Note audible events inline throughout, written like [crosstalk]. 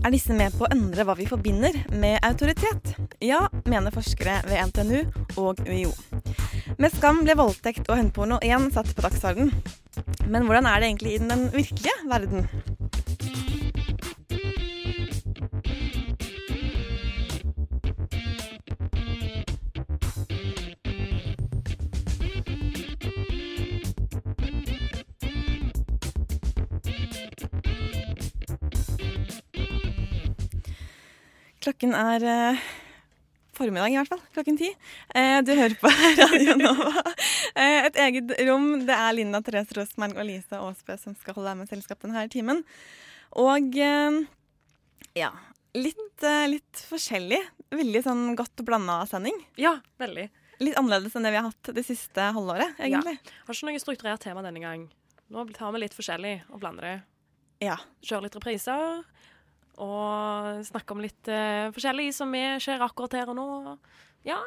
Er disse med på å endre hva vi forbinder med autoritet? Ja, mener forskere ved NTNU og UiO. Med skam ble voldtekt og hundeporno igjen satt på dagsordenen. Men hvordan er det egentlig i den virkelige verden? Klokken er eh, formiddag, i hvert fall. Klokken ti. Eh, du hører på [laughs] Radio Nova. Eh, et eget rom. Det er Linda Therese Rosmerg og Lise Aasbø som skal holde deg med selskap denne timen. Og eh, ja, litt, eh, litt forskjellig. Veldig sånn godt blanda sending. Ja, veldig. Litt annerledes enn det vi har hatt det siste halvåret, egentlig. Har ikke noe strukturert tema denne gang. Nå tar vi litt forskjellig og blander det. Ja. Kjører litt repriser. Og snakke om litt uh, forskjellig som vi skjer akkurat her og nå. Ja.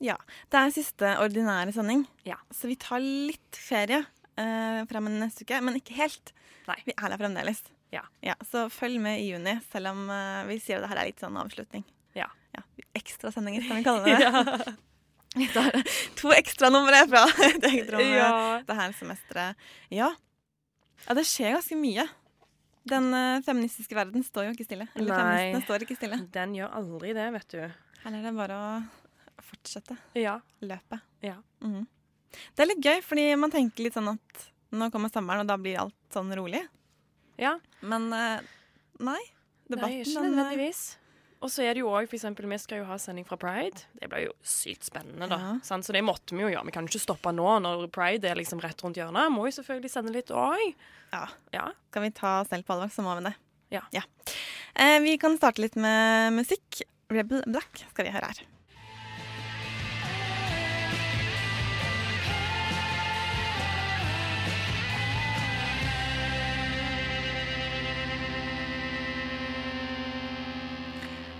ja. Det er siste ordinære sending, Ja. så vi tar litt ferie uh, fram til neste uke. Men ikke helt. Nei. Vi er der fremdeles. Ja. Så følg med i juni, selv om uh, vi sier at det her er litt sånn avslutning. Ja. Ekstrasendinger, kan vi kalle [laughs] det. Vi tar to ekstranumre fra [laughs] det, Ja. det her semesteret. Ja. ja, det skjer ganske mye. Den eh, feministiske verden står jo ikke stille. Eller Nei. feministene står ikke stille. Den gjør aldri det, vet du. Her er det bare å fortsette Ja. løpet. Ja. Mhm. Det er litt gøy, fordi man tenker litt sånn at nå kommer sommeren, og da blir alt sånn rolig. ja. Men nei. nei. Nei, ikke eh, nødvendigvis. Og så er det jo òg, eksempel, vi skal jo ha sending fra Pride. Det blir jo sykt spennende, da. Ja. Så det måtte vi jo gjøre. Vi kan jo ikke stoppe nå når Pride er liksom rett rundt hjørnet. Må jo selvfølgelig sende litt òg. Ja. Ja. Kan vi ta oss selv på alvor, så må vi det. Ja. Eh, vi kan starte litt med musikk. Rebel Black skal vi høre her.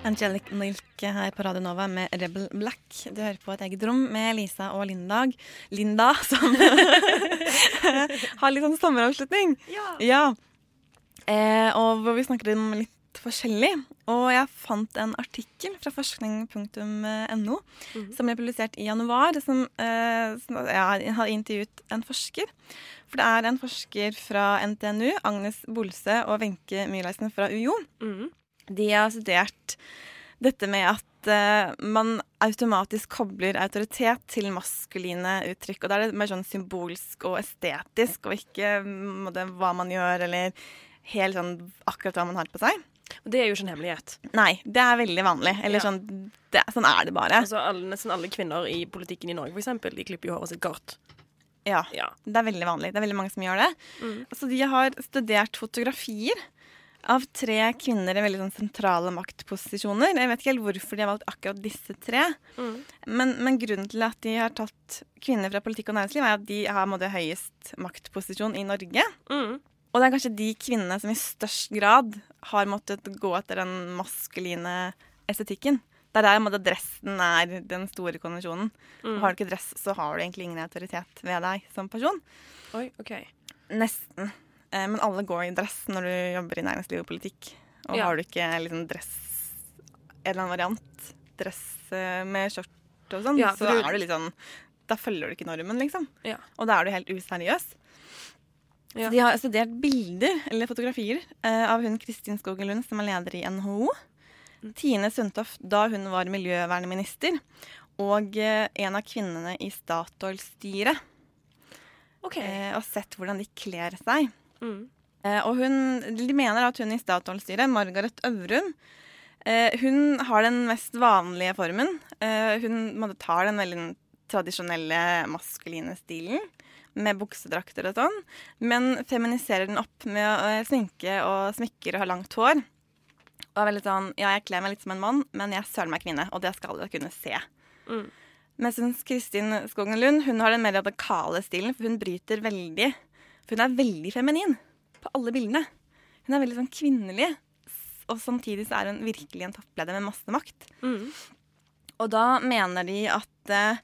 Angelic Milk her på Radio Nova med Rebel Black. Du hører på et eget rom med Lisa og Lindag. Linda, som [laughs] har litt sånn sommeravslutning. Ja. Eh, og hvor vi snakker om litt forskjellig. Og jeg fant en artikkel fra forskning.no som ble publisert i januar, som, eh, som jeg har intervjuet en forsker. For det er en forsker fra NTNU, Agnes Bolse og Wenche Myhleisen fra UiO. Mhm. De har studert dette med at uh, man automatisk kobler autoritet til maskuline uttrykk. Og da er det mer sånn symbolsk og estetisk, og ikke måtte, hva man gjør, eller helt sånn akkurat hva man har på seg. Og det er jo ikke en hemmelighet. Nei, det er veldig vanlig. Eller Ja. sånn, det, sånn er det bare. Altså, alle, Nesten alle kvinner i politikken i Norge for eksempel, de klipper jo håret sitt kort. Ja, Ja. det er veldig vanlig. Det er veldig mange som gjør det. Mm. Så de har studert fotografier av tre kvinner i veldig sånn sentrale maktposisjoner. Jeg vet ikke helt hvorfor de har valgt akkurat disse tre. Mm. Men, men grunnen til at de har tatt kvinner fra politikk og næringsliv, er at de har måtte, høyest maktposisjon i Norge. Mm. Og det er kanskje de kvinnene som i størst grad har måttet gå etter den maskuline estetikken. Det er der måtte, dressen er den store konvensjonen. Mm. Har du ikke dress, så har du egentlig ingen autoritet ved deg som person. Oi, OK. Nesten. Eh, men alle går i dress når du jobber i næringsliv og politikk. Og Ja. har du ikke liksom dress, en eller annen variant, dress eh, med skjørt og sånn, Ja, så er du litt sånn Da følger du ikke normen, liksom. Ja. Og da er du helt useriøs. Ja. Så de har studert bilder, eller fotografier, eh, av hun Kristin Skogen Lund, som er leder i NHO. Mm. Tine Sundtoft da hun var miljøvernminister. Og eh, en av kvinnene i Statoil-styret. OK. Eh, og sett hvordan de kler seg. Mm. Eh, og hun, de mener at hun i Statoil-styret, Margaret Øvrum, eh, hun har den mest vanlige formen. Eh, hun måtte ta den veldig tradisjonelle maskuline stilen med buksedrakter og sånn, men feminiserer den opp med å sminke og smykker og ha langt hår. Og er veldig sånn Ja, jeg kler meg litt som en mann, men jeg søler meg kvinne, og det skal alle kunne se. Mm. Mens Kristin Skogen Lund hun har den mer radikale stilen, for hun bryter veldig. For hun er veldig feminin på alle bildene. Hun er veldig sånn kvinnelig, og samtidig så er hun virkelig en toppleder med masse makt. Mm. Og da mener de at eh,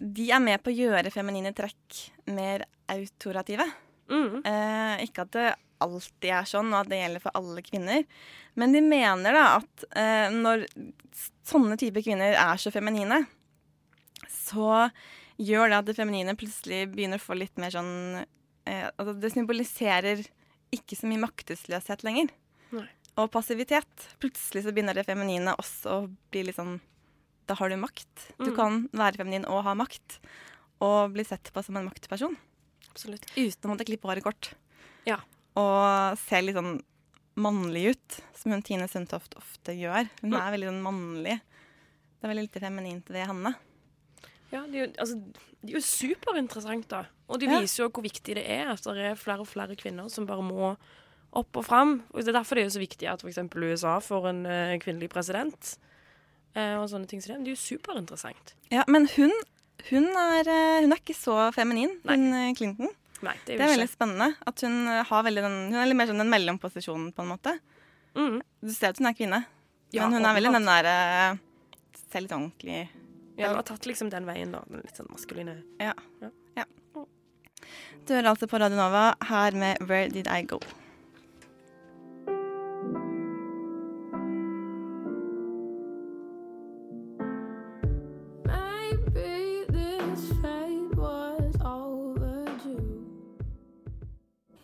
de er med på å gjøre feminine trekk mer autorative. Mm. Eh, ikke at det alltid er sånn, og at det gjelder for alle kvinner. Men de mener da at eh, når sånne typer kvinner er så feminine, så gjør det at det feminine plutselig begynner å få litt mer sånn altså Det symboliserer ikke så mye maktesløshet lenger. Nei. Og passivitet. Plutselig så begynner det feminine også å bli litt sånn Da har du makt. Du Mm. kan være feminin og ha makt. Og bli sett på som en maktperson. Absolutt. Uten å måtte klippe håret kort. Ja. Og se litt sånn mannlig ut, som hun Tine Sundtoft ofte gjør. Hun Mm. er veldig sånn mannlig. Det er veldig lite feminint ved henne. Ja, det er jo, altså, det er jo superinteressant, da. Og det viser jo hvor viktig det er at det er flere og flere kvinner som bare må opp og fram. Og det er derfor det er jo så viktig at f.eks. USA får en uh, kvinnelig president. Uh, og sånne ting som det. Det er jo superinteressant. Ja, men hun, hun, er, eh, hun er ikke så feminin, hun Clinton. Nei, det er Det er veldig spennende at hun har veldig den Hun er litt mer sånn den mellomposisjonen, på en måte. mm. Du ser at hun er kvinne, Ja, men hun er veldig den derre selv litt ordentlig Ja, hun har tatt liksom den veien, da. Den litt sånn maskuline. Ja. Ja. ja. Du hører altså på Radio Nova her med Where Did I Go?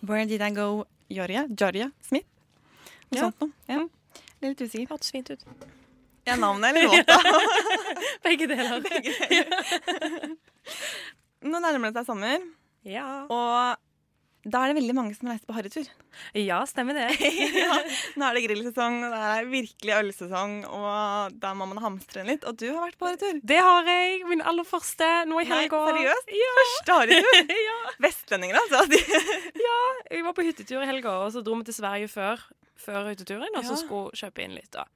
Where Did I Go, Jorja? Jorja Smith? Noe Ja. sånt noe. Ja. Er litt usikker. Hørtes fint ut. Ja, navnet eller låta? [laughs] Begge deler. Nå nærmer det seg sommer, ja. og da er det veldig mange som reiser på harrytur. ja, stemmer det. [laughs] ja, nå er det grillsesong, og det er virkelig ølsesong, og da må man hamstre inn litt. Og du har vært på harrytur. Det har jeg. Min aller første nå i helga. seriøst? Ja. Første harrytur. [laughs] ja. Vestlendinger, altså. ja. Vi var på hyttetur i helga, og så dro vi til Sverige før, før hytteturen. Og så skulle kjøpe inn litt, da.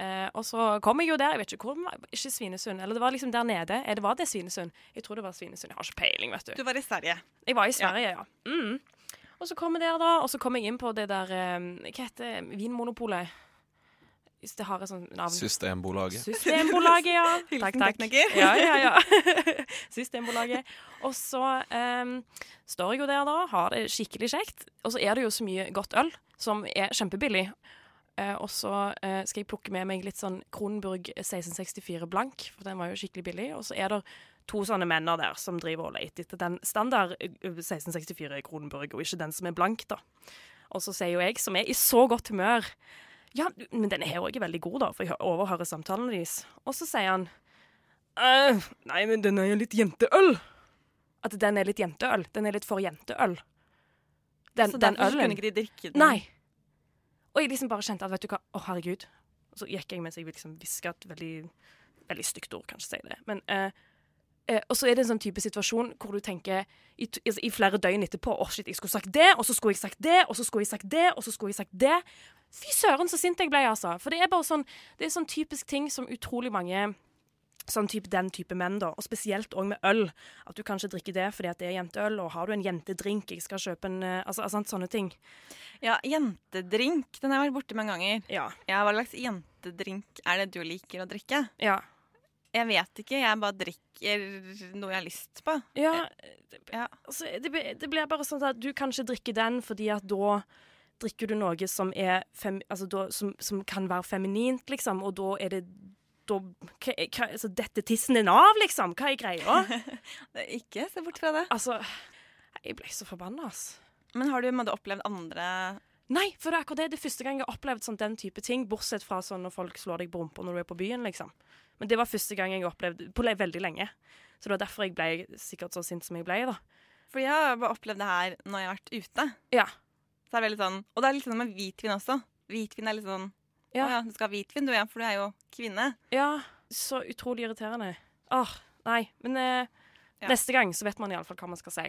Eh, og så kom jeg jo der, jeg vet ikke hvor, ikke Svinesund, eller det var liksom der nede. Eh, det var det Svinesund? Jeg tror det var Svinesund. Jeg har ikke peiling, vet du. du var i Sverige. Jeg var i Sverige, ja. Mm. Og så kom jeg der, da, og så kom jeg inn på det der eh, Hva heter? Vinmonopolet? Hvis det har et sånt navn. Systembolaget. Systembolaget, ja. [laughs] Takk, takk. Ja, ja, ja. [laughs] Systembolaget. Og så um, står jeg jo der da, har det skikkelig kjekt. Og så er det jo så mye godt øl som er kjempebillig. Eh, og så eh, skal jeg plukke med meg litt sånn Kronenburg 1664 blank, for den var jo skikkelig billig. Og så er det to sånne menner der som driver og leter etter den standard eh, 1664 Kronenburg, og ikke den som er blank, da. Og så sier jo jeg, som er i så godt humør Ja, men denne her òg er veldig god, da, for jeg overhører samtalen deres. Og så sier han «Øh, Nei, men den er jo litt jenteøl. At den er litt jenteøl. Den er litt for jenteøl. Den, så den derfor så ølen. kunne ikke de drikke den. Nei. Og jeg liksom bare kjente at vet du hva, å herregud. Og så gikk jeg mens jeg liksom hviska et veldig, veldig stygt ord, kanskje si det. Men, eh, eh, og så er det en sånn type situasjon hvor du tenker i, altså, i flere døgn etterpå Å, shit, jeg skulle sagt det, og så skulle jeg sagt det, og så skulle jeg sagt det, og så skulle jeg sagt det. Fy søren, så sint jeg ble, altså. For det er bare sånn Det er sånn typisk ting som utrolig mange Sånn type, den type menn, da. Og spesielt òg med øl. At du kanskje drikker det fordi at det er jenteøl, og har du en jentedrink, jeg skal kjøpe en eh, Altså, altså sånne ting. Ja, jentedrink. Den har jeg vært borti mange ganger. Ja. Ja, Hva slags jentedrink er det du liker å drikke? Ja. Jeg vet ikke, jeg bare drikker noe jeg har lyst på. Ja, Ja. altså, det, det blir bare sånn at du kan ikke drikke den fordi at da drikker du noe som er fem, altså da, som, som kan være feminint, liksom, og da er det da, hva, hva, altså, Dette tissen din av, liksom? Hva er greia? [laughs] Ikke se bort fra det. altså, jeg ble så forbanna, altså. Men har du måtte, opplevd andre Nei, for det er akkurat det. Det er første gang jeg har opplevd sånn, den type ting, bortsett fra sånn når folk slår deg på rumpa når du er på byen, liksom. Men det var første gang jeg opplevde på veldig lenge. Så det var derfor jeg ble sikkert så sint som jeg ble, da. For jeg har bare opplevd det her når jeg har vært ute. Ja. Så er det veldig sånn, Og det er litt sånn med hvitvin også. Hvitvin er litt sånn Ja. Å ja, du skal ha hvitvin du, ja, for du er jo kvinne. Ja, så utrolig irriterende. Åh, nei. Men eh, Ja. neste gang så vet man iallfall hva man skal si.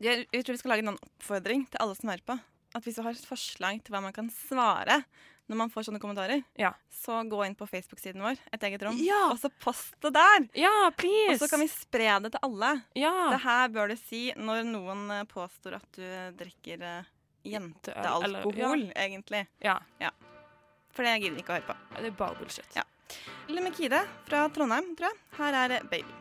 Jeg, jeg tror vi skal lage en oppfordring til alle som hører på. at hvis du har et forslag til hva man kan svare når man får sånne kommentarer, Ja. så gå inn på Facebook-siden vår, Et eget rom, Ja. og så post det der! Ja, Og så kan vi spre det til alle. ja. Det her bør du si når noen eh, påstår at du drikker eh, jentealkohol, egentlig. ja. For det gidder vi ikke å høre på. Det er bare bullshit. Ja. Lemekide fra Trondheim, tror jeg. Her er Baby.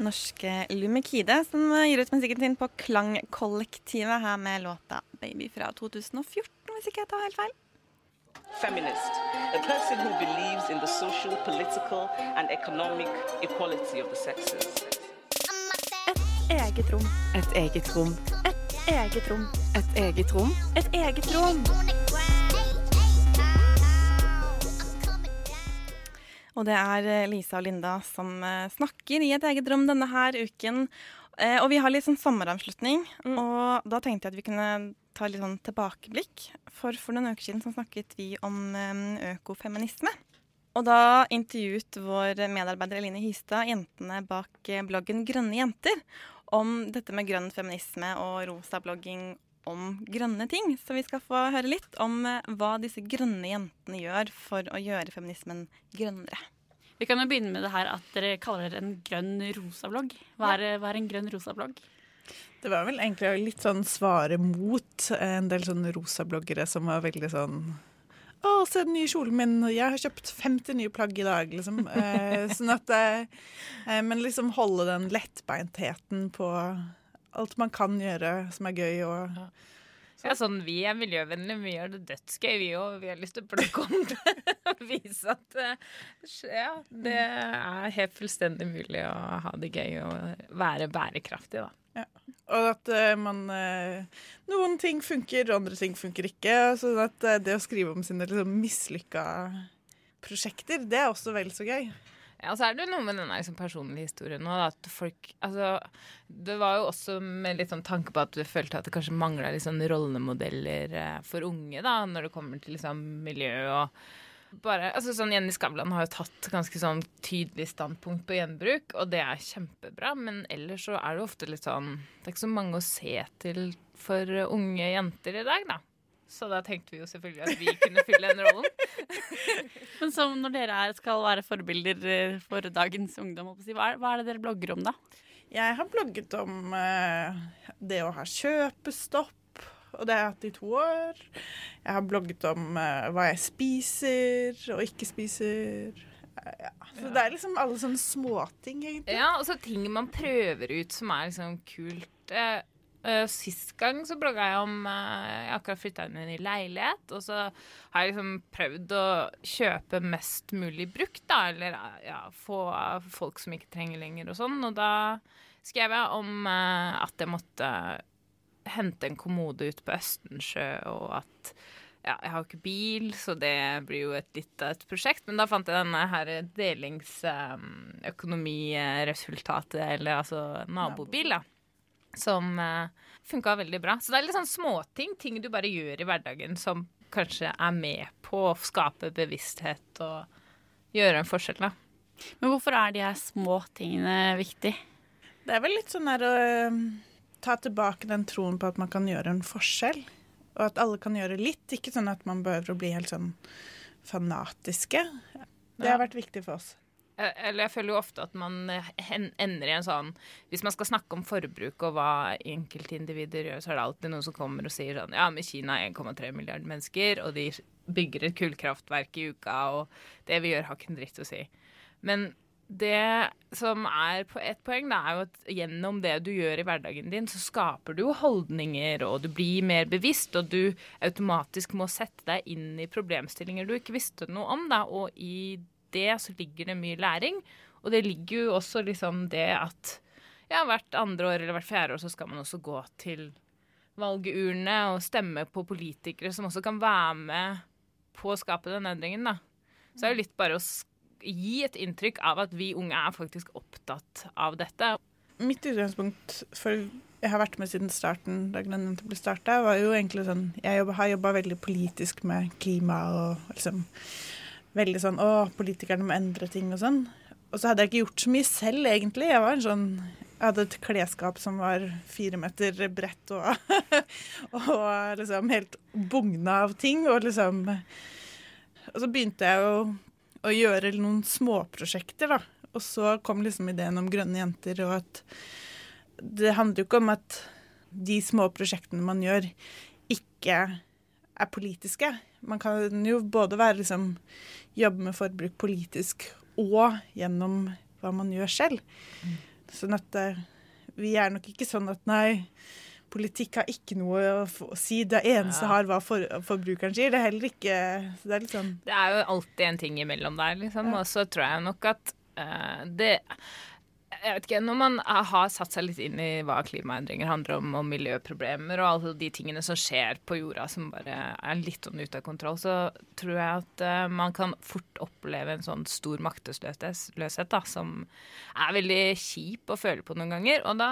Norske Lumikide, som gir ut musikken sin på Klangkollektivet her med låta 'Baby' fra 2014, hvis ikke jeg tar helt feil. Feminist, a person who believes in the social, political, and economic equality of the sexes. Eget rom. Et eget rom. Et Eget rom. Et eget rom. Et eget rom. Og det er eh, Lisa og Linda som eh, snakker i et eget rom denne her uken. Eh, Og vi har litt sånn sommeravslutning, og da tenkte jeg at vi kunne ta litt sånn tilbakeblikk. For for noen uker siden så snakket vi om eh, økofeminisme. Og da intervjuet vår medarbeider Eline Hystad jentene bak eh, bloggen Grønne jenter om dette med grønn feminisme og rosa blogging om grønne ting. Så vi skal få høre litt om hva disse grønne jentene gjør for å gjøre feminismen grønnere. Vi kan jo begynne med det her at dere kaller dere en grønn rosa-blogg. Hva, hva er en grønn rosa-blogg? Det var vel egentlig litt sånn svare mot en del sånne rosa-bloggere som var veldig sånn å, se den nye kjolen min, jeg har kjøpt 50 nye plagg i dag, liksom. [laughs] Eh, sånn at eh, eh, Men liksom holde den lettbeintheten på alt man kan gjøre som er gøy, og Ja, sånn, Vi er miljøvennlige, vi gjør det dødsgøy, vi òg. Vi har lyst til å plukke om [laughs] det og vise at eh, ja, det er helt fullstendig mulig å ha det gøy og være bærekraftig, da. Og at uh, man uh, Noen ting funker, andre ting funker ikke. Sånn at uh, det å skrive om sine liksom, mislykka prosjekter, det er også vel så gøy. Ja, så er det jo noe med denne liksom, personlige historien nå, at folk Altså, det var jo også med litt sånn tanke på at du følte at det kanskje mangla litt sånn rollemodeller eh, for unge, da, når det kommer til liksom miljø og bare, altså sånn Jenny Skavlan har jo tatt ganske sånn tydelig standpunkt på gjenbruk, og det er kjempebra, men ellers så er det ofte litt sånn Det er ikke så mange å se til for unge jenter i dag, da. Så da tenkte vi jo selvfølgelig at vi kunne fylle den rollen. [laughs] Men som når dere er, skal være forbilder eh, for dagens ungdom, hva, er, hva er det dere blogger om da? Jeg har blogget om eh, det å ha kjøpestopp, og det har jeg hatt i to år. Jeg har blogget om eh, hva jeg spiser og ikke spiser. Eh, ja. Så det er liksom alle sånne småting, egentlig. Ja, og så ting man prøver ut som er liksom kult. Eh, eh, sist gang så blogga jeg om uh, Jeg akkurat flytta inn i leilighet, og så har jeg liksom prøvd å kjøpe mest mulig brukt, da. Eller uh, ja, få folk som ikke trenger lenger og sånn. Og da skrev jeg om at jeg måtte hente en kommode ut på Østensjø, og at ja, jeg har ikke bil, så det blir jo et litt av et prosjekt. Men da fant jeg denne her delingsøkonomiresultatet, eller altså nabobil, da. Som uh, funka veldig bra. Så det er litt sånn småting, ting du bare gjør i hverdagen som kanskje er med på å skape bevissthet og gjøre en forskjell, da. Men hvorfor er de her små tingene viktig? Det er vel litt sånn der å eh, ta tilbake den troen på at man kan gjøre en forskjell. Og at alle kan gjøre litt, ikke sånn at man behøver å bli helt sånn fanatiske. Det har vært viktig for oss. Eh, Eller jeg føler jo ofte at man ender i en sånn Hvis man skal snakke om forbruk og hva enkeltindivider gjør, så er det alltid noen som kommer og sier sånn Ja, men Kina er 1,3 milliarder mennesker, og de bygger et kullkraftverk i uka, og det vi gjør, har ikke en dritt å si. Men det som er på ett poeng, det er jo at gjennom det du gjør i hverdagen din, så skaper du holdninger, og du blir mer bevisst, og du automatisk må sette deg inn i problemstillinger du ikke visste noe om, da, og i det så ligger det mye læring. Og det ligger jo også liksom det at ja, hvert andre år eller hvert fjerde år så skal man også gå til valgurnene og stemme på politikere som også kan være med på å skape den endringen, da. Så det er jo litt bare å gi et inntrykk av at vi unge er faktisk opptatt av dette. Mitt utgangspunkt for jeg har vært med siden starten, da Grønland ble starta, var jo egentlig sånn Jeg har jobba veldig politisk med klima og liksom Veldig sånn Å, politikerne må endre ting og sånn. Og så hadde jeg ikke gjort så mye selv, egentlig. Jeg var en sånn jeg hadde et klesskap som var fire meter bredt og, [laughs] og liksom helt bugna av ting. Og liksom Og så begynte jeg å, å gjøre noen småprosjekter, da. Og så kom liksom ideen om grønne jenter, og at det handler jo ikke om at de små prosjektene man gjør, ikke er politiske. Man kan jo både være liksom jobbe med forbruk politisk og gjennom hva man gjør selv. Sånn at eh, vi er nok ikke sånn at nei, politikk har ikke noe å si. Det eneste Ja. har hva for, forbrukeren sier. Det er heller ikke så Det er sånn Det er jo alltid en ting imellom der, liksom. Og så tror jeg nok at uh, det jeg vet ikke, Når man har satt seg litt inn i hva klimaendringer handler om, og miljøproblemer og alle de tingene som skjer på jorda som bare er litt sånn ute av kontroll, så tror jeg at uh, man kan fort oppleve en sånn stor maktesløshet da, som er veldig kjip å føle på noen ganger. Og da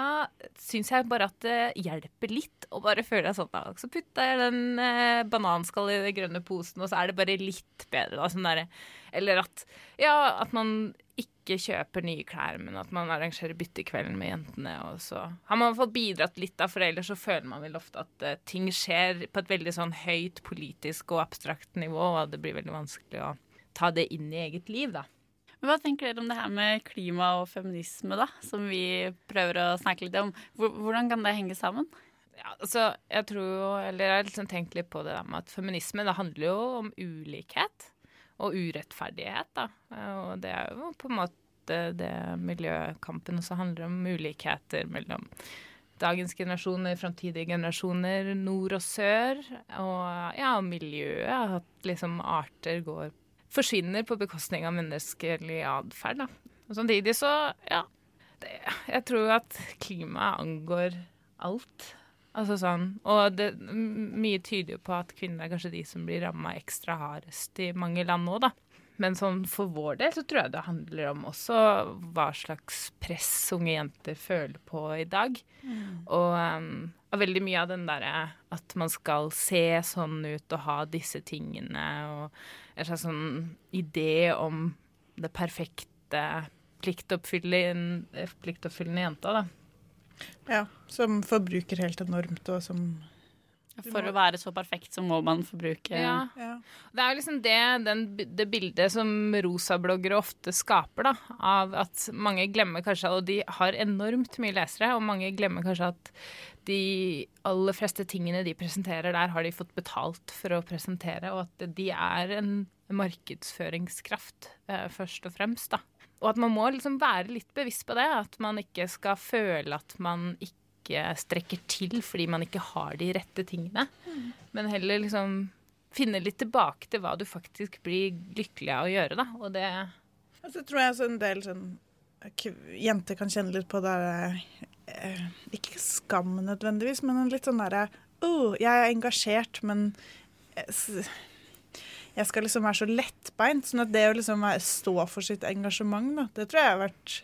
syns jeg bare at det hjelper litt å bare føle sånn da. Så putter jeg den uh, bananskallet i den grønne posen, og så er det bare litt bedre. Da, sånn der, eller at, ja, at man ikke kjøper nye klær, men at man arrangerer byttekvelden med jentene. Og så har man fått bidratt litt, da, for ellers så føler man vel ofte at uh, ting skjer på et veldig sånn høyt politisk og abstrakt nivå, og det blir veldig vanskelig å ta det inn i eget liv, da. Hva tenker dere om det her med klima og feminisme, da? Som vi prøver å snakke litt om. Hvordan kan det henge sammen? Ja, altså, jeg tror jo, eller jeg har liksom tenkt litt på det der med at feminisme det handler jo om ulikhet og urettferdighet, da. Og det er jo på en måte det miljøkampen også handler om, ulikheter mellom dagens generasjoner, framtidige generasjoner, nord og sør. Og ja, miljøet, at liksom arter går forsvinner på bekostning av menneskelig atferd, da. Og samtidig så, ja det, Jeg tror at klimaet angår alt. Altså sånn, og det, mye tyder jo på at kvinner er kanskje de som blir ramma ekstra hardest i mange land nå, da. Men sånn for vår del så tror jeg det handler om også hva slags press unge jenter føler på i dag. Og, um, og veldig mye av den derre at man skal se sånn ut og ha disse tingene, og en slags sånn idé om det perfekte pliktoppfyllende, pliktoppfyllende jenta, da. Ja, som forbruker helt enormt, og som For å være så perfekt så må man forbruke Ja. Det er jo liksom det, den, det bildet som rosabloggere ofte skaper, da. Av at mange glemmer kanskje Og de har enormt mye lesere, og mange glemmer kanskje at de aller fleste tingene de presenterer der, har de fått betalt for å presentere, og at de er en markedsføringskraft eh, først og fremst, da. Og at man må liksom være litt bevisst på det, at man ikke skal føle at man ikke strekker til fordi man ikke har de rette tingene. Men heller liksom finne litt tilbake til hva du faktisk blir lykkelig av å gjøre, da. Og det Altså, tror jeg så en del sånn Jenter kan kjenne litt på det eh, Ikke skam nødvendigvis, men en litt sånn derre oh, jeg er engasjert, men jeg skal liksom være så lettbeint. Sånn at det å liksom stå for sitt engasjement, da, det tror jeg har vært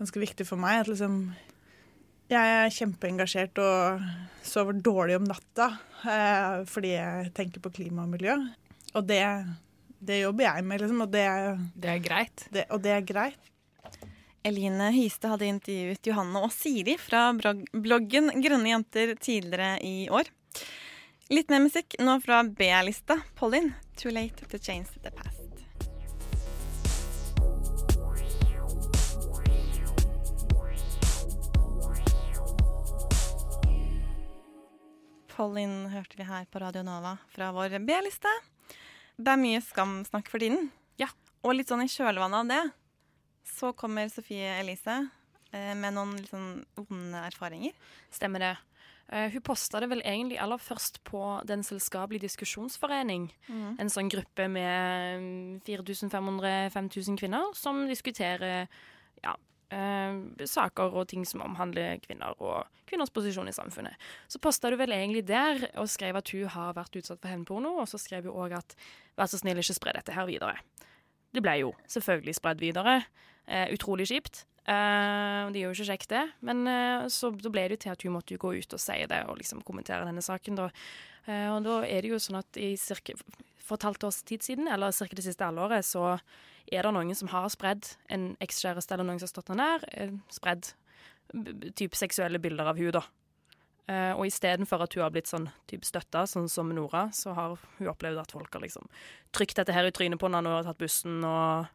ganske viktig for meg. At liksom jeg er kjempeengasjert og sover dårlig om natta eh, fordi jeg tenker på klima og miljø. Og det, det jobber jeg med, liksom. Og det, det er greit. Det, og det er greit. Eline Hyste hadde intervjuet Johanne og Siri fra bloggen Grønne jenter tidligere i år. Litt mer musikk nå fra B-lista. Pauline, 'Too Late to Change the Past'. Pauline hørte vi her på Radio Nova fra vår B-liste. Det er mye skamsnakk for tiden. Ja. Og litt sånn i kjølvannet av det, så kommer Sofie Elise eh, med noen litt sånn vonde erfaringer. Stemmer det. Eh, hun posta det vel egentlig aller først på Den selskapelige diskusjonsforening. Mm. En sånn gruppe med mm, 4500-5000 kvinner som diskuterer ja, eh, saker og ting som omhandler kvinner og kvinners posisjon i samfunnet. Så posta hun vel egentlig der og skrev at hun har vært utsatt for hevnporno, og så skrev hun òg at vær så snill, ikke spre dette her videre. Det ble jo selvfølgelig spredd videre. Eh, utrolig kjipt. Og det gjør jo ikke kjekt, det. Men uh, så da ble det jo til at hun måtte gå ut og si det og liksom kommentere denne saken. Da. Uh, og da er det jo sånn at i cirka, for et halvt års tid siden, eller ca. det siste halvåret, så er det noen som har spredd en ekskjæreste eller noen som har stått henne nær, uh, spredd type seksuelle bilder av hun da. Uh, og istedenfor at hun har blitt sånn type støtta, sånn som Nora, så har hun opplevd at folk har liksom trykt dette her i trynet på henne når hun har tatt bussen og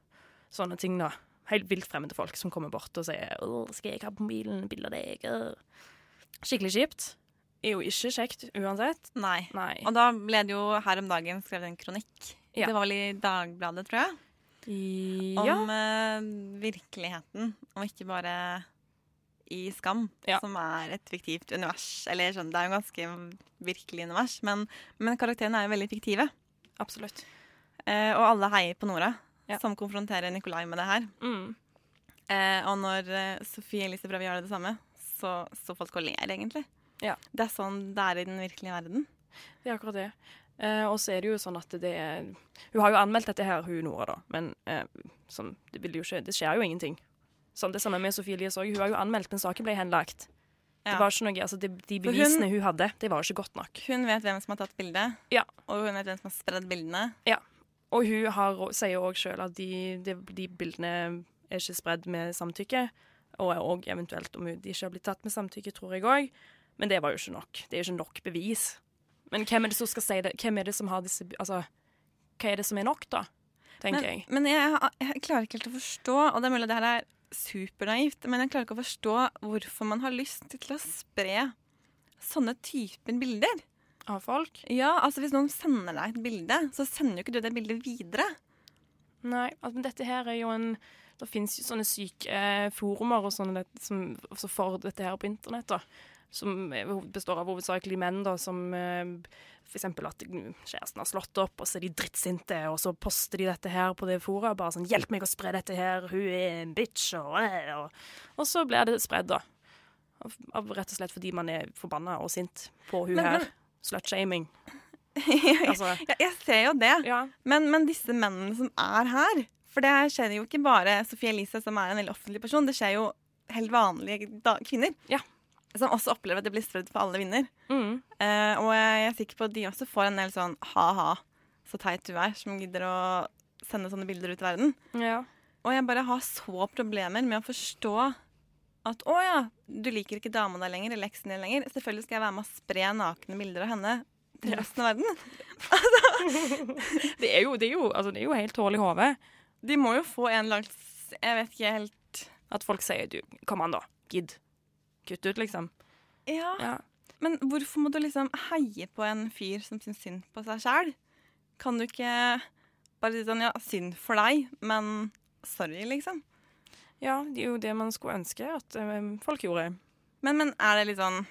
sånne ting, da. Helt vilt fremmede folk som kommer bort og sier skal jeg ha på mobilen bilde av deg?' Åh. Skikkelig kjipt. Er jo ikke kjekt uansett. Nei. Nei. Og da ble det jo her om dagen skrevet en kronikk. Ja. Det var vel i Dagbladet, tror jeg. Ja. Om uh, virkeligheten, og ikke bare i Skam, Ja. som er et fiktivt univers. Eller sånn, det er jo ganske virkelig univers, men, men karakterene er jo veldig fiktive. Absolutt. Eh, og alle heier på Nora, Ja. som konfronterer Nikolai med det her. Mm. Eh, og når eh, Sofie Elise prøver å gjøre det samme, så står folk og ler, egentlig. Ja. Det er sånn det er i den virkelige verden. Det er akkurat det. Eh, og så er det jo sånn at det er Hun har jo anmeldt dette her, hun Nora, da, men eh, sånn, det, ikke, det skjer jo ingenting. Sånn, det samme med Sofie Elise òg. Hun har jo anmeldt, men saken ble henlagt. Ja. Det var ikke noe, altså, de, de bevisene hun- hun, hadde, det var ikke godt nok. Hun vet hvem som har tatt bildet, Ja. og hun vet hvem som har spredd bildene. Og hun har, sier òg sjøl at de, de, de bildene er ikke spredd med samtykke. Og, og eventuelt om de ikke har blitt tatt med samtykke, tror jeg òg. Men det var jo ikke nok. Det er jo ikke nok bevis. Men hvem er det som skal si det? Hvem er det som har disse Altså, hva er det som er nok, da? Tenker Men, jeg. men jeg, jeg klarer ikke helt å forstå, og det er mulig det her er supernaivt, men jeg klarer ikke å forstå hvorfor man har lyst til å spre sånne typer bilder. Av folk? Ja, altså Hvis noen sender deg et bilde, så sender jo ikke du det bildet videre. Nei, altså, men dette her er jo en Det fins jo sånne syke eh, forumer og sånne som, også for dette her på internett, da. Som består av hovedsakelig menn, da, som f.eks. for eksempel at kjæresten har slått opp, og så er de drittsinte, og så poster de dette her på det forumet. Bare sånn 'Hjelp meg å spre dette her, hun er en bitch', og, eh, og, og så blir det spredd, da. Av, av, rett og slett fordi man er forbanna og sint på hun Men- her. men- Slutshaming. [laughs] Altså, ja, jeg ser jo det, ja. men, men disse mennene som er her For det skjer jo ikke bare Sofie Elise, som er en veldig offentlig person. Det skjer jo helt vanlige kvinner. Ja. Som også opplever at det blir strødd for alle vinner. Mm. Eh, og jeg er sikker på at de også får en del sånn ha-ha, så teit du er, som gidder å sende sånne bilder ut i verden. ja. Og jeg bare har så problemer med å forstå at å ja, du liker ikke dama di lenger, eller eksen din lenger. Selvfølgelig skal jeg være med å spre nakne bilder av henne til resten av verden. [laughs] Det er jo, det er jo, altså, det er jo helt hull i hodet. De må jo få en langs Jeg vet ikke helt At folk sier du, kom an da, gidd. Kutt ut, liksom. Ja. Ja. Men hvorfor må du liksom heie på en fyr som syns synd på seg sjæl? Kan du ikke bare si sånn ja, synd for deg, men sorry, liksom? Ja, det er jo det man skulle ønske at eh, folk gjorde. Men, men er det litt sånn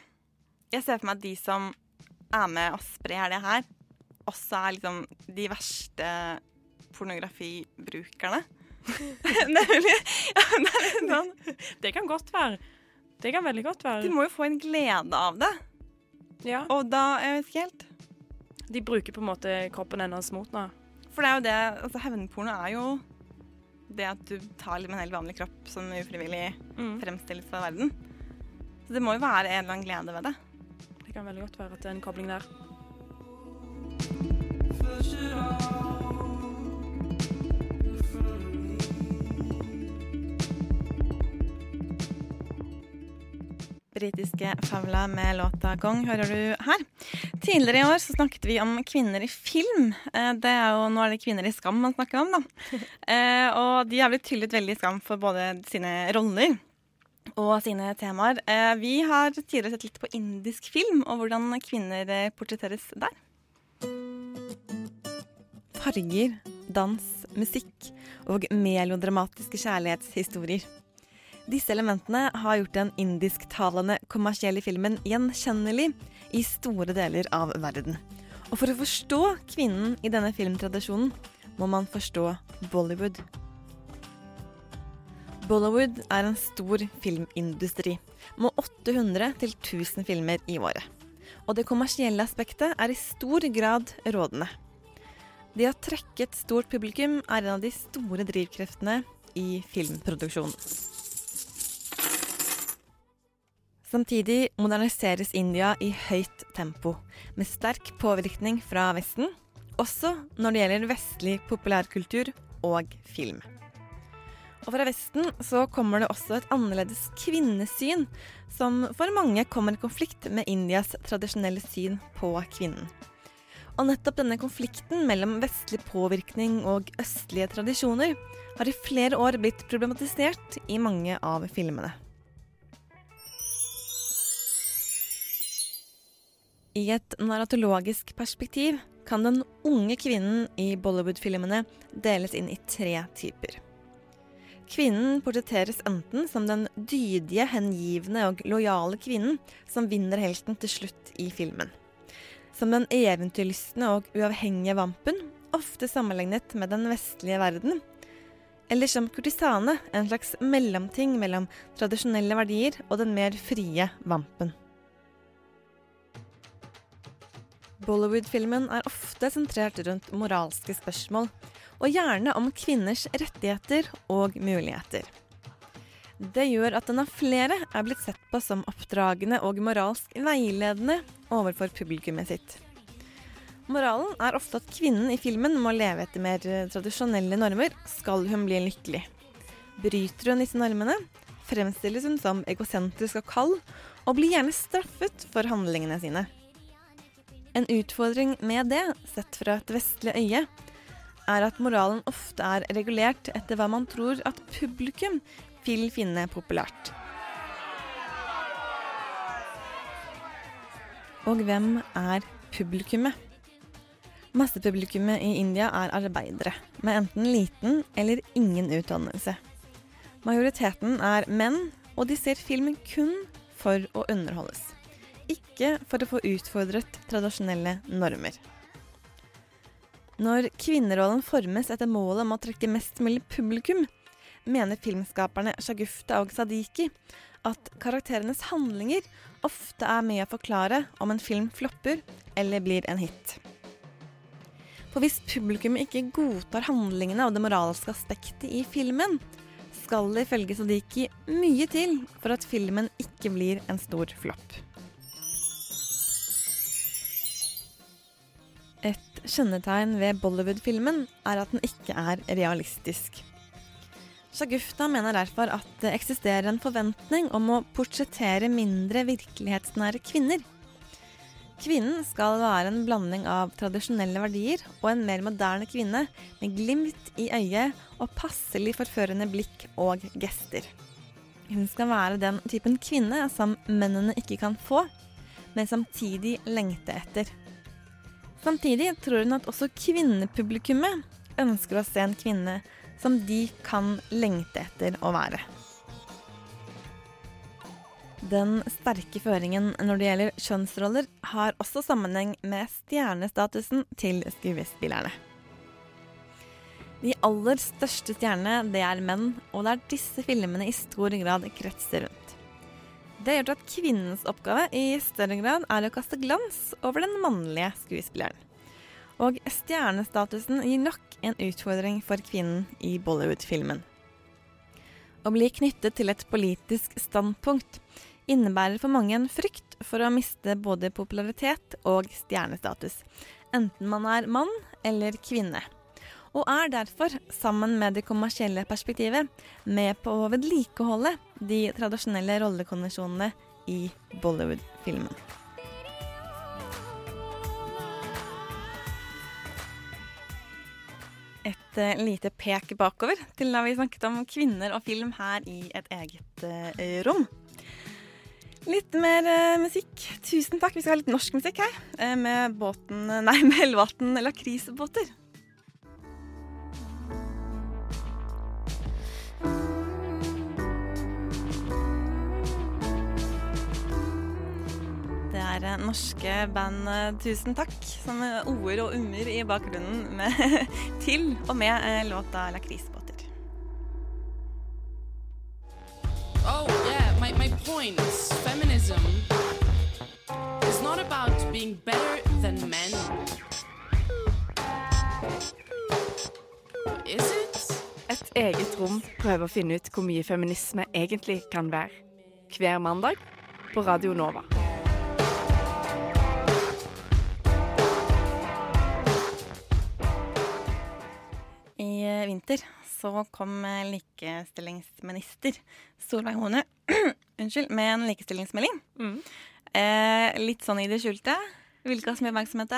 Jeg ser for meg at de som er med og sprer det her, også er liksom de verste pornografibrukerne. [laughs] det ja, det sånn Det kan godt være. Det kan veldig godt være. De må jo få en glede av det. ja. Og da Jeg vet ikke helt. De bruker på en måte kroppen hennes mot noe. For det er jo det altså Hevnporno er jo det at du tar liksom en helt vanlig kropp som ufrivillig Mm. fremstilles for verden. Så det må jo være en eller annen glede ved det. Det kan veldig godt være at det er en kobling der. Britiske Favla med låta 'Gong' hører du her. Tidligere i år så snakket vi om kvinner i film. Eh, Det er jo, nå er det kvinner i Skam man snakker om, da. [laughs] Eh, Og de har blitt hyllet veldig i Skam for både sine roller og sine temaer. Eh, Vi har tidligere sett litt på indisk film og hvordan kvinner portretteres der. Farger, dans, musikk og melodramatiske kjærlighetshistorier. Disse elementene har gjort den indisktalende kommersielle filmen gjenkjennelig i store deler av verden. Og for å forstå kvinnen i denne filmtradisjonen, må man forstå Bollywood. Bollywood er en stor filmindustri, med 800 til 1000 filmer i året. Og det kommersielle aspektet er i stor grad rådende. Det å trekke et stort publikum er en av de store drivkreftene i filmproduksjonen. Samtidig moderniseres India i høyt tempo, med sterk påvirkning fra Vesten, også når det gjelder vestlig populærkultur og film. Og fra Vesten så kommer det også et annerledes kvinnesyn, som for mange kommer i konflikt med Indias tradisjonelle syn på kvinnen. Og nettopp denne konflikten mellom vestlig påvirkning og østlige tradisjoner har i flere år blitt problematisert i mange av filmene. I et narratologisk perspektiv kan den unge kvinnen i Bollywood-filmene deles inn i tre typer. Kvinnen portretteres enten som den dydige, hengivne og lojale kvinnen som vinner helten til slutt i filmen. Som den eventyrlystne og uavhengige vampen, ofte sammenlignet med den vestlige verden. Eller som kurtisane, en slags mellomting mellom tradisjonelle verdier og den mer frie vampen. Bollywood-filmen er ofte sentrert rundt moralske spørsmål, og gjerne om kvinners rettigheter og muligheter. Det gjør at den av flere er blitt sett på som oppdragende og moralsk veiledende overfor publikummet sitt. Moralen er ofte at kvinnen i filmen må leve etter mer tradisjonelle normer skal hun bli lykkelig. Bryter hun disse normene, fremstilles hun som egosentrisk og kald, og blir gjerne straffet for handlingene sine. En utfordring med det, sett fra et vestlig øye, er at moralen ofte er regulert etter hva man tror at publikum vil finne populært. Og hvem er publikummet? Massepublikummet i India er arbeidere, med enten liten eller ingen utdannelse. Majoriteten er menn, og de ser film kun for å underholdes. Ikke for å få utfordret tradisjonelle normer. Når kvinnerollen formes etter målet om å trekke mest mulig publikum, mener filmskaperne Shagufta og Sadiki at karakterenes handlinger ofte er med å forklare om en film flopper eller blir en hit. For hvis publikum ikke godtar handlingene og det moralske aspektet i filmen, skal det ifølge Sadiki mye til for at filmen ikke blir en stor flopp. Kjennetegn ved Bollywood-filmen er at den ikke er realistisk. Shagufta mener derfor at det eksisterer en forventning om å portrettere mindre virkelighetsnære kvinner. Kvinnen skal være en blanding av tradisjonelle verdier og en mer moderne kvinne med glimt i øyet og passelig forførende blikk og gester. Hun skal være den typen kvinne som mennene ikke kan få, men samtidig lengte etter. Samtidig tror hun at også kvinnepublikummet ønsker å se en kvinne som de kan lengte etter å være. Den sterke føringen når det gjelder kjønnsroller, har også sammenheng med stjernestatusen til skuespillerne. De aller største stjernene det er menn, og det er disse filmene i stor grad kretser rundt. Det gjør at kvinnens oppgave i større grad er å kaste glans over den mannlige skuespilleren. Og stjernestatusen gir nok en utfordring for kvinnen i Bollywood-filmen. Å bli knyttet til et politisk standpunkt innebærer for mange en frykt for å miste både popularitet og stjernestatus, enten man er mann eller kvinne. Og er derfor, sammen med det kommersielle perspektivet, med på å vedlikeholde de tradisjonelle rollekonvensjonene i Bollywood-filmen. Et eh, lite pek bakover til da vi snakket om kvinner og film her i et eget eh, rom. Litt mer eh, musikk. Tusen takk. Vi skal ha litt norsk musikk her. med båten Nei, [laughs] med låten 'Lakrisbåter'. Er eh, norske band eh, Tusen takk, som o-er og ummer i bakgrunnen med, [laughs] til og med eh, låta 'Lakrisbåter'. Oh, yeah, my, my point is feminism is not about being better than men. Is it? Et eget rom prøver å finne ut hvor mye feminisme egentlig kan være. Hver mandag på Radio Nova. Vinter så kom eh, likestillingsminister Solveig Horne [clears throat] unnskyld, med en likestillingsmelding. Eh, litt sånn i det skjulte. Vil ikke ha så mye oppmerksomhet.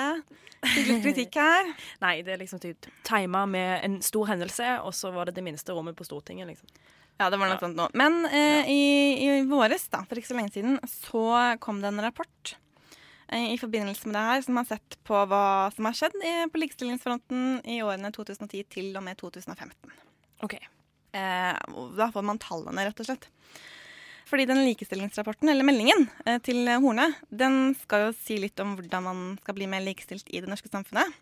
Fikk litt kritikk her. [laughs] Nei, det er liksom typ tima med en stor hendelse, og så var det det minste rommet på Stortinget, liksom. Ja, det var noe sånt nå. Men eh, i, i våres, da, for ikke så lenge siden, så kom det en rapport eh, i forbindelse med det her som har sett på hva som har skjedd på likestillingsfronten i årene 2010 til og med 2015. Ok. Eh, da får man tallene, rett og slett. Fordi den likestillingsrapporten, eller meldingen eh, til Horne, den skal jo si litt om hvordan man skal bli mer likestilt i det norske samfunnet.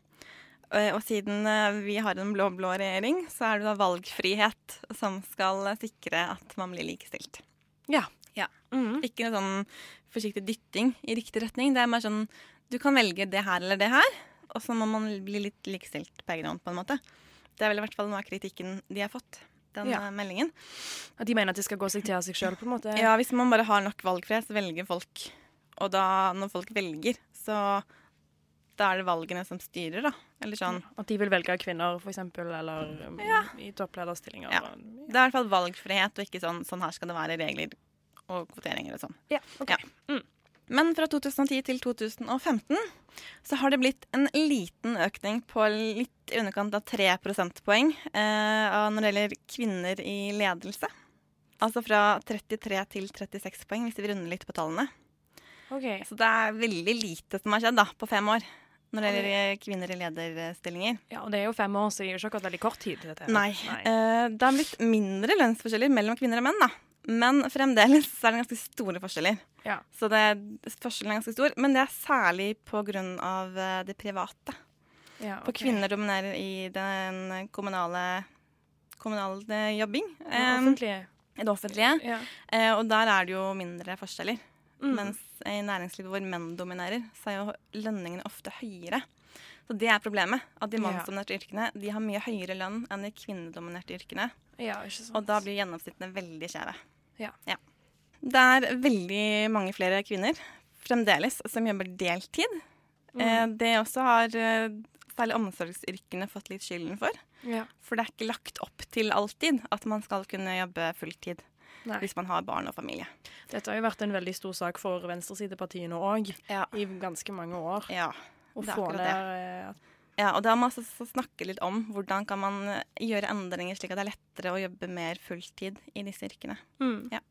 Eh, Og siden eh, vi har en blå-blå regjering, så er det da valgfrihet som skal eh, sikre at man blir likestilt. Ja. Ja. Ikke noe sånn forsiktig dytting i riktig retning. Det er mer sånn du kan velge det her eller det her, og så må man bli litt likestilt på egen hånd, på en måte. Det er vel i hvert fall noe av kritikken de har fått, den Ja. eh, meldingen. At de mener at de skal gå seg til av seg sjøl, på en måte. Ja, hvis man bare har nok valgfrihet, så velger folk. Og da, når folk velger, så da er det valgene som styrer, da. Eller sånn. At de vil velge kvinner, for eksempel, eller um, i topplederstillinger. Ja. Det er i hvert fall valgfrihet, og ikke sånn sånn her skal det være regler og kvoteringer og sånn. Ja, ok. Men fra 2010 til 2015 så har det blitt en liten økning på litt i underkant av 3 prosentpoeng eh, når det gjelder kvinner i ledelse. Altså fra 33 til 36 poeng, hvis vi runder litt på tallene. Okay. Så det er veldig lite som har skjedd da, på fem år når det gjelder kvinner i lederstillinger. Ja, og det er jo fem år, så det gir ikke akkurat veldig kort tid. Dette. Nei. Nei. Eh, det har blitt mindre lønnsforskjeller mellom kvinner og menn, da. Men fremdeles er det ganske store forskjeller. Ja. Så det, forskjellen er ganske stor. Men det er særlig av eh, det private. Ja, For kvinner dominerer i den kommunale kommunale jobbing. Det Eh, offentlige. I det offentlige. Ja. Eh, og der er det jo mindre forskjeller. Mm. Mens i næringslivet hvor menn dominerer, så er jo lønningene ofte høyere. Så det er problemet. At de mannsdominerte yrkene de har mye høyere lønn enn de kvinnedominerte yrkene. Ja. Og da blir gjennomsnittene veldig skjeve. Ja. Det er veldig mange flere kvinner fremdeles som jobber deltid. Mm. Eh, det også har eh, særlig omsorgsyrkene fått litt skylden for. Ja. For det er ikke lagt opp til alltid at man skal kunne jobbe fulltid Nei. hvis man har barn og familie. Dette har jo vært en veldig stor sak for venstresidepartiene òg Ja. i ganske mange år. Ja, det er få akkurat det. Ja, og da må vi også så snakke litt om hvordan kan man eh, gjøre endringer slik at det er lettere å jobbe mer fulltid i disse yrkene. Mm. Ja.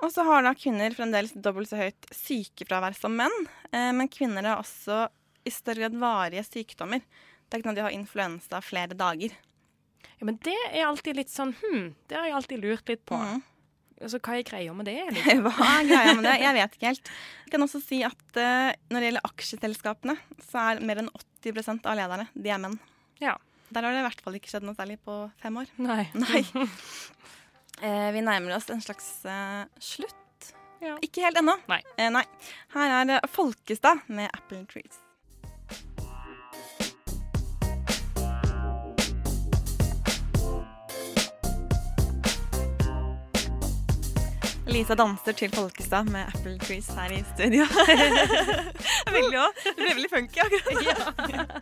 Og så har da kvinner fremdeles dobbelt så høyt sykefravær som menn, eh, men kvinner har også i større grad varige sykdommer. Det er ikke noe de har influensa flere dager. Ja, men det er alltid litt sånn hm, det har jeg alltid lurt litt på. Mhm. Altså, hva er greia med det? [laughs] Liksom? Hva er greia med det? Jeg vet ikke helt. Jeg kan også si at uh, når det gjelder aksjeselskapene, så er mer enn 80% av lederne de er menn. Ja. Der har det i hvert fall ikke skjedd noe særlig på fem år. Nei. [laughs] Nei. uh, [laughs] vi nærmer oss en slags uh, slutt. Ja. Ikke helt ennå. Nei. Nei. Her er Folkestad med Apple Trees. Lisa danser til Folkestad med Apple Trees her i studio. [laughs] veldig òg. Det ble veldig funky akkurat. Ja. [laughs]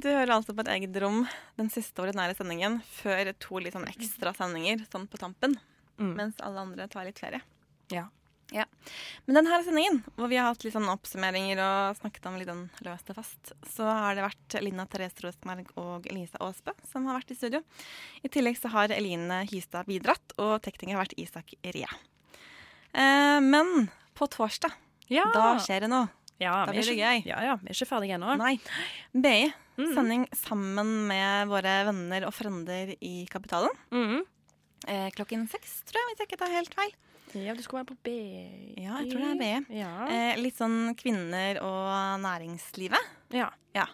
Du hører altså på et eget rom den siste ordinære sendingen før to litt sånn ekstra sendinger sånn på tampen. Mm. Mens alle andre tar litt ferie. Ja. Ja. Men denne sendingen, hvor vi har hatt litt sånn oppsummeringer og snakket om litt sånn løst og fast, så har det vært Lina Therese Rosmerg og Elisa Aasbø som har vært i studio. I tillegg så har Eline Hystad bidratt, og tekniker har vært Isak Ria. Eh, men på torsdag, Ja. da skjer det noe. Ja, Da blir det gøy. Ja, ja, vi er ikke ferdige ennå. Nei. BI. Mm. Sending sammen med våre venner og frender i Kapitalen. Mm. Eh, klokken seks, tror jeg, hvis jeg ikke tar helt feil. Ja, du skulle være på B. Ja, jeg tror det er BE Ja. Eh, litt sånn kvinner og næringslivet. ja. Ja.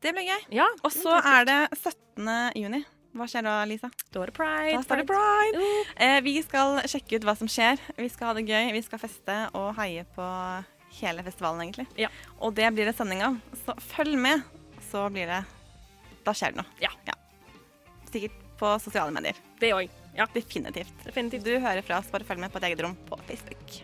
Det blir gøy. ja. Og så er det 17. juni. Hva skjer da, Lisa? Da er det pride. Da starter Pride. Eh, vi skal sjekke ut hva som skjer. Vi skal ha det gøy, vi skal feste og heie på hele festivalen, egentlig. Ja. Og det blir det sending av. Så følg med, så blir det Da skjer det noe. Ja. Sikkert på sosiale medier. Det òg. Ja. Definitivt. Du hører fra oss. Bare følg med på et eget rom på Facebook.